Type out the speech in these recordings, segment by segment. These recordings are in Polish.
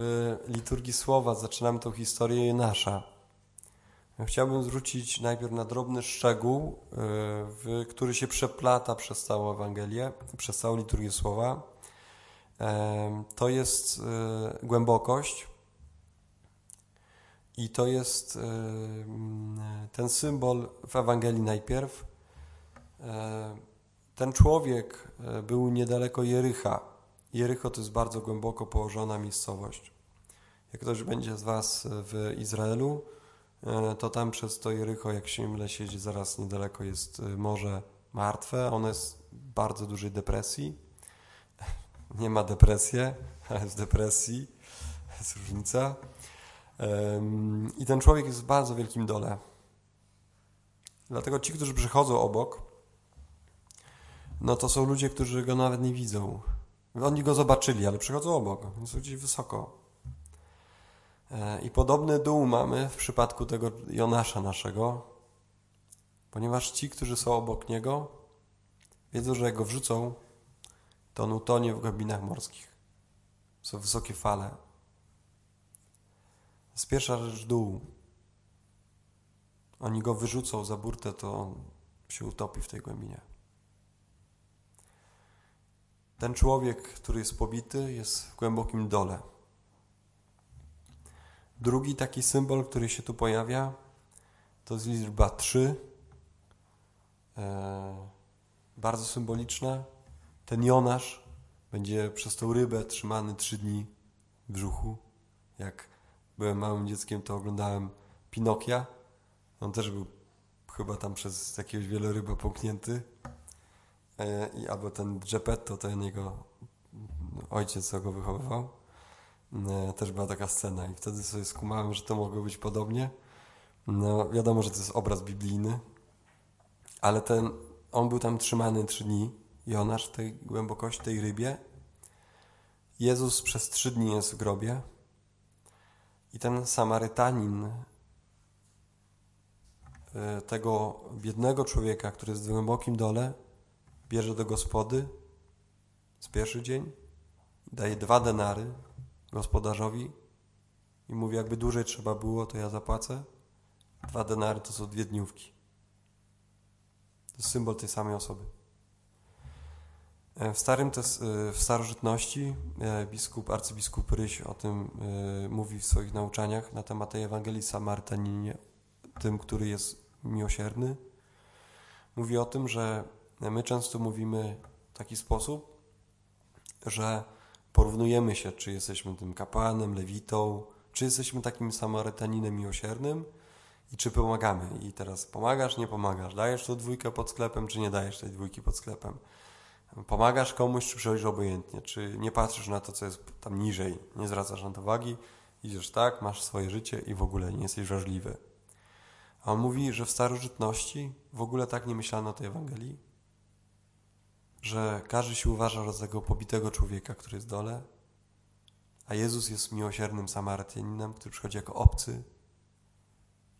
W liturgii słowa zaczynamy tą historię Jonasza. Chciałbym zwrócić najpierw na drobny szczegół, w, który się przeplata przez całą Ewangelię, przez całą liturgię słowa. To jest głębokość i to jest ten symbol w Ewangelii najpierw. Ten człowiek był niedaleko Jericha Jericho to jest bardzo głęboko położona miejscowość. Jak ktoś będzie z Was w Izraelu, e, to tam przez to Jericho, jak się mile siedzi, zaraz niedaleko jest e, Morze Martwe. Ono jest w bardzo dużej depresji. Nie ma depresji, ale jest depresji. Jest różnica. I ten człowiek jest w bardzo wielkim dole. Dlatego ci, którzy przychodzą obok, no to są ludzie, którzy go nawet nie widzą. Oni go zobaczyli, ale przychodzą obok, więc gdzieś wysoko. E, I podobny dół mamy w przypadku tego Jonasza naszego, ponieważ ci, którzy są obok niego, wiedzą, że jak go wrzucą, to on utonie w głębinach morskich. Są wysokie fale. Jest pierwsza rzecz dół. Oni go wyrzucą za burtę, to on się utopi w tej głębinie. Ten człowiek, który jest pobity, jest w głębokim dole. Drugi taki symbol, który się tu pojawia, to jest liczba 3. E, bardzo symboliczna. Ten Jonasz będzie przez tą rybę trzymany trzy dni w brzuchu. Jak byłem małym dzieckiem, to oglądałem Pinokia. On też był chyba tam przez jakiegoś wieloryba połknięty. E, i albo ten Geppetto, ten jego ojciec, co go wychowywał. E, też była taka scena i wtedy sobie skumałem, że to mogło być podobnie. No, wiadomo, że to jest obraz biblijny, ale ten, on był tam trzymany trzy dni, Jonasz w tej głębokości, tej rybie. Jezus przez trzy dni jest w grobie i ten Samarytanin e, tego biednego człowieka, który jest w głębokim dole, bierze do gospody z pierwszy dzień, daje dwa denary gospodarzowi i mówi, jakby dłużej trzeba było, to ja zapłacę. Dwa denary to są dwie dniówki. To jest symbol tej samej osoby. E, w starym e, w starożytności e, biskup, arcybiskup Ryś o tym mówi w swoich nauczaniach na temat tej Ewangelii Samarytaninie, tym, który jest miłosierny. Mówi o tym, że My często mówimy w taki sposób, że porównujemy się, czy jesteśmy tym kapłanem, lewitą, czy jesteśmy takim samarytaninem miłosiernym i czy pomagamy. I teraz pomagasz, nie pomagasz, dajesz tą dwójkę pod sklepem, czy nie dajesz tej dwójki pod sklepem. Pomagasz komuś, czy przychodzisz obojętnie, czy nie patrzysz na to, co jest tam niżej, nie zwracasz na to uwagi, idziesz tak, masz swoje życie i w ogóle nie jesteś wrażliwy. A on mówi, że w starożytności w ogóle tak nie myślano o tej Ewangelii, że każdy się uważa za tego pobitego człowieka, który jest dole, a Jezus jest miłosiernym Samarytaninem, który przychodzi jako obcy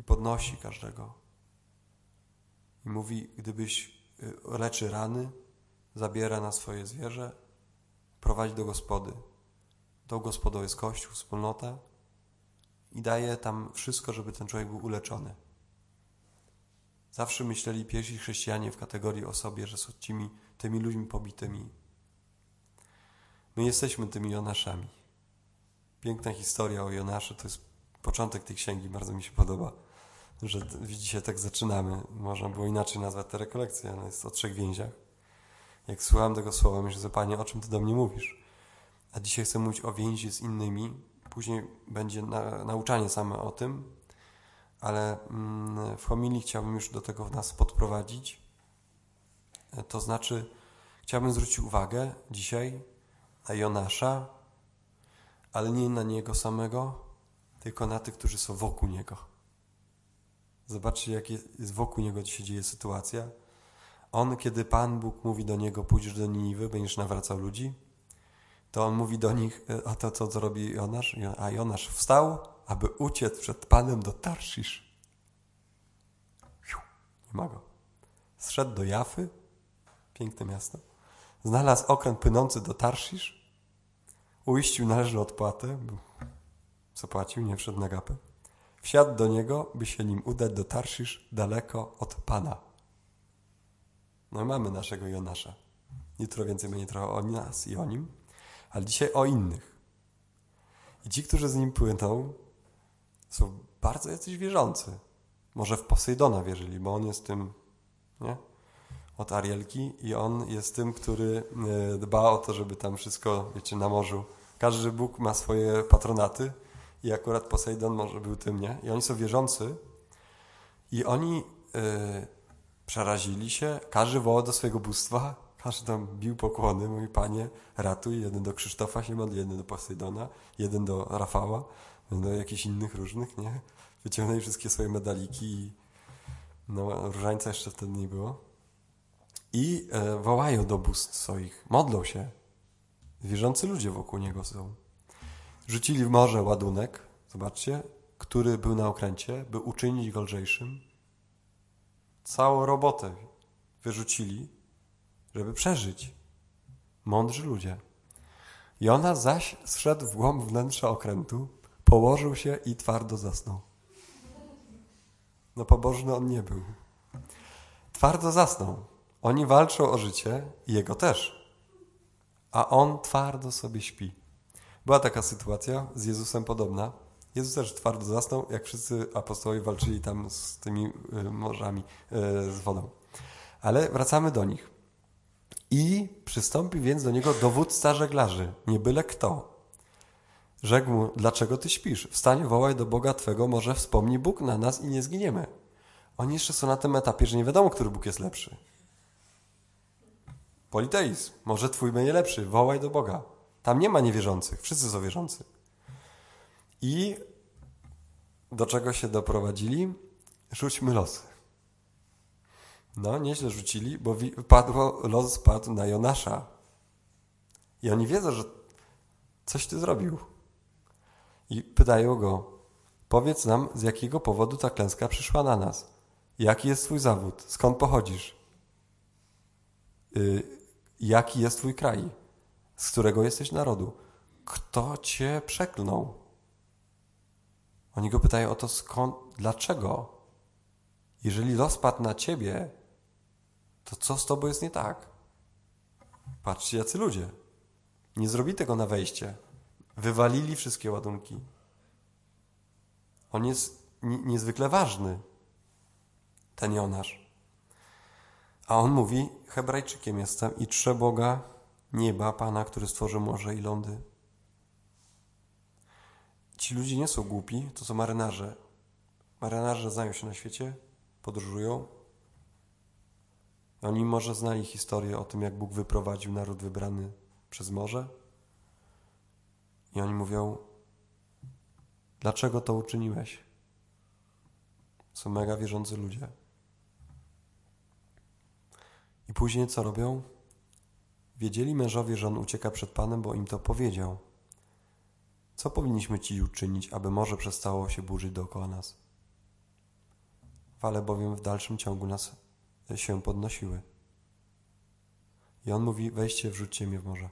i podnosi każdego. I mówi, gdybyś y, leczy rany, zabiera na swoje zwierzę, prowadzi do gospody. Tą gospodą jest Kościół, wspólnota i daje tam wszystko, żeby ten człowiek był uleczony. Zawsze myśleli pierwsi chrześcijanie w kategorii o sobie, że są tymi, tymi ludźmi pobitymi. My jesteśmy tymi Jonaszami. Piękna historia o Jonaszu to jest początek tej księgi, bardzo mi się podoba, że widzicie, tak zaczynamy. Można było inaczej nazwać tę rekolekcję, ale jest o trzech więziach. Jak słuchałem tego słowa, myślę sobie, Panie, o czym Ty do mnie mówisz? A dzisiaj chcę mówić o więzi z innymi. Później będzie na, nauczanie same o tym, ale mm, w homilii chciałbym już do tego nas podprowadzić. E, to znaczy, chciałbym zwrócić uwagę dzisiaj na Jonasza, ale nie na niego samego, tylko na tych, którzy są wokół niego. Zobaczcie, jak jest wokół niego się dzieje sytuacja. On, kiedy Pan Bóg mówi do niego, pójdziesz do Niniwy, będziesz nawracał ludzi, to on mówi do nich, e, a to co, co robi Jonasz? A Jonasz wstał, aby uciec przed Panem do Tarszisz. Nie ma go. Zszedł do Jafy, piękne miasto, znalazł okręt płynący do Tarszisz, uiścił należną odpłatę, zapłacił, nie wszedł na gapę. Wsiadł do niego, by się nim udać do Tarszisz, daleko od Pana. No i mamy naszego Jonasza. Jutro więcej będzie trochę o nas i o nim, ale dzisiaj o innych. I ci, którzy z nim płyną, są bardzo jacyś wierzący. Może w Posejdona wierzyli, bo on jest tym, nie? Od Arielki i on jest tym, który e, dba o to, żeby tam wszystko, wiecie, na morzu. Każdy Bóg ma swoje patronaty i akurat Posejdon może był tym, nie? I oni są wierzący i oni yy, przerazili się, każdy wołał do swojego bóstwa, każdy tam bił pokłony, mój panie, ratuj, jeden do Krzysztofa się modli, jeden do Posejdona, jeden do Rafała, do jakichś innych różnych, nie? Wyciągnęli wszystkie swoje medaliki i no, różańca jeszcze wtedy nie było. I e, wołają do bóstw swoich, modlą się. Wierzący ludzie wokół niego są. Rzucili w morze ładunek, zobaczcie, który był na okręcie, by uczynić go lżejszym. Całą robotę wyrzucili, żeby przeżyć. Mądrzy ludzie. Jona zaś zszedł w głąb wnętrza okrętu, położył się i twardo zasnął. No pobożny on nie był. Twardo zasnął. Oni walczą o życie i jego też. A on twardo sobie śpi. Była taka sytuacja z Jezusem podobna. Jezus też twardo zasnął, jak wszyscy apostołowie walczyli tam z tymi y, morzami, y, z wodą. Ale wracamy do nich. I przystąpi więc do niego dowódca żeglarzy, nie byle kto. Rzekł mu, dlaczego ty śpisz? Wstań, wołaj do Boga Twego, może wspomni Bóg na nas i nie zginiemy. Oni jeszcze są na tym etapie, że nie wiadomo, który Bóg jest lepszy. Politeizm. Może Twój będzie lepszy. Wołaj do Boga. Tam nie ma niewierzących. Wszyscy są wierzący. I do czego się doprowadzili? Rzućmy losy. No, nieźle rzucili, bo padło, los spadł na Jonasza. I oni wiedzą, że coś ty zrobił. I pytają go, powiedz nam, z jakiego powodu ta klęska przyszła na nas. Jaki jest twój zawód? Skąd pochodzisz? Yy, jaki jest twój kraj? Z którego jesteś narodu? Kto cię przeklnął? Oni go pytają o to skąd, dlaczego? Jeżeli los padł na ciebie, to co z tobą jest nie tak? Patrzcie, jacy ludzie. Nie zrobili tego na wejście. Wywalili wszystkie ładunki. On jest niezwykle ważny, ten Jonasz. A on mówi, Hebrajczykiem jestem i trze Boga, nieba, Pana, który stworzył morze i lądy. Ci ludzie nie są głupi, to są marynarze. Marynarze znają się na świecie, podróżują. Oni może znali historię o tym, jak Bóg wyprowadził naród wybrany przez morze. I oni mówią, dlaczego to uczyniłeś? Są mega wierzący ludzie. I później co robią? Wiedzieli mężowie, że on ucieka przed Panem, bo im to powiedział. Co powinniśmy ci uczynić, aby morze przestało się burzyć dookoła nas? Fale bowiem w dalszym ciągu nas się podnosiły. I on mówi: Weźcie, wrzućcie mnie w morze.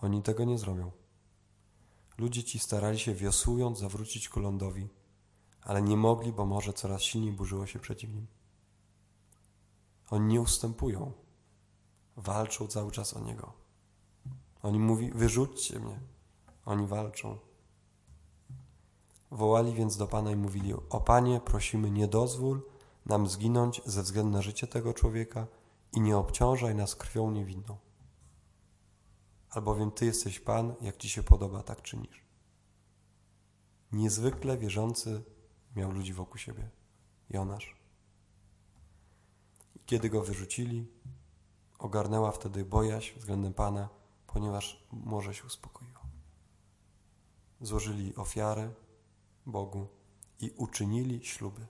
Oni tego nie zrobią. Ludzie ci starali się wiosłując zawrócić ku lądowi, ale nie mogli, bo morze coraz silniej burzyło się przeciw nim. Oni nie ustępują. Walczą cały czas o Niego. Oni mówi, wyrzućcie mnie. Oni walczą. Wołali więc do Pana i mówili, o Panie, prosimy, nie dozwól nam zginąć ze względu na życie tego człowieka i nie obciążaj nas krwią niewinną. Albowiem Ty jesteś Pan, jak Ci się podoba, tak czynisz. Niezwykle wierzący miał ludzi wokół siebie. Jonasz. Kiedy go wyrzucili, ogarnęła wtedy bojaźń względem Pana, ponieważ morze się uspokoiło. Złożyli ofiarę Bogu i uczynili śluby.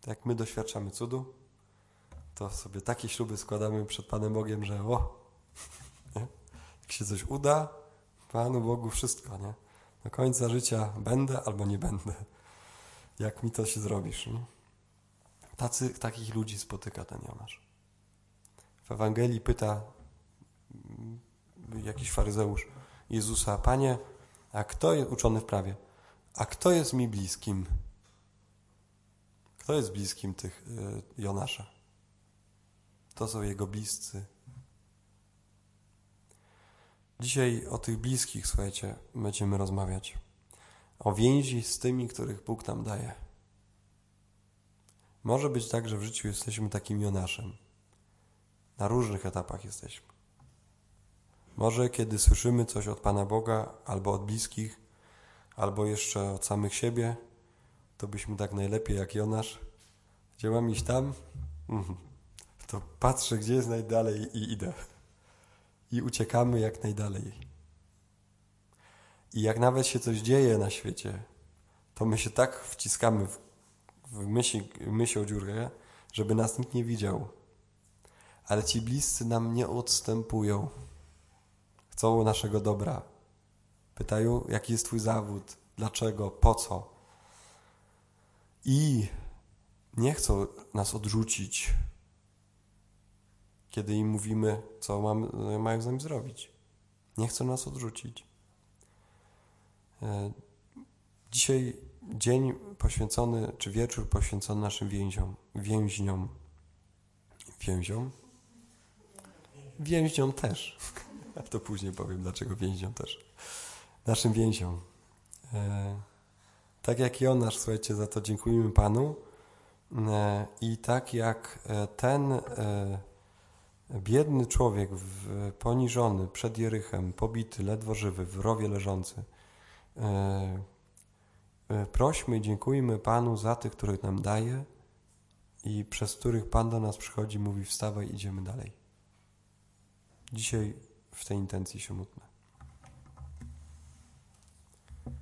Tak jak my doświadczamy cudu, to sobie takie śluby składamy przed Panem Bogiem, że o, jak się coś uda, Panu Bogu wszystko, nie? Do końca życia będę albo nie będę. Jak mi to się zrobisz, nie? Tacy, takich ludzi spotyka ten Jonasz. W Ewangelii pyta jakiś faryzeusz Jezusa, Panie, a kto jest uczony w prawie? A kto jest mi bliskim? Kto jest bliskim tych y, Jonasza? To są jego bliscy. Dzisiaj o tych bliskich, słuchajcie, będziemy rozmawiać. O więzi z tymi, których Bóg nam daje. Może być tak, że w życiu jesteśmy takim Jonaszem. Na różnych etapach jesteśmy. Może kiedy słyszymy coś od Pana Boga, albo od bliskich, albo jeszcze od samych siebie, to byśmy tak najlepiej jak Jonasz. Gdzie mam iść tam? Mhm. To patrzę, gdzie jest najdalej i idę. I uciekamy jak najdalej. I jak nawet się coś dzieje na świecie, to my się tak wciskamy w, w myśl, myśl o dziurę, żeby nas nikt nie widział. Ale ci bliscy nam nie odstępują. Chcą naszego dobra. Pytają, jaki jest Twój zawód, dlaczego, po co. I nie chcą nas odrzucić, kiedy im mówimy, co mam, mają z nami zrobić. Nie chcą nas odrzucić. E, dzisiaj dzień poświęcony, czy wieczór poświęcony naszym więziom, więźniom. Więziom? Więźniom też. A to później powiem, dlaczego więźniom też. Naszym więziom. E, tak jak Jonasz, słuchajcie, za to dziękujemy Panu. E, I tak jak e, ten e, biedny człowiek, w, poniżony przed Jerychem, pobity, ledwo żywy, w rowie leżący, e, prośmy i dziękujmy Panu za tych, których nam daje i przez których Pan do nas przychodzi, mówi wstawaj, idziemy dalej. Dzisiaj w tej intencji się módlmy.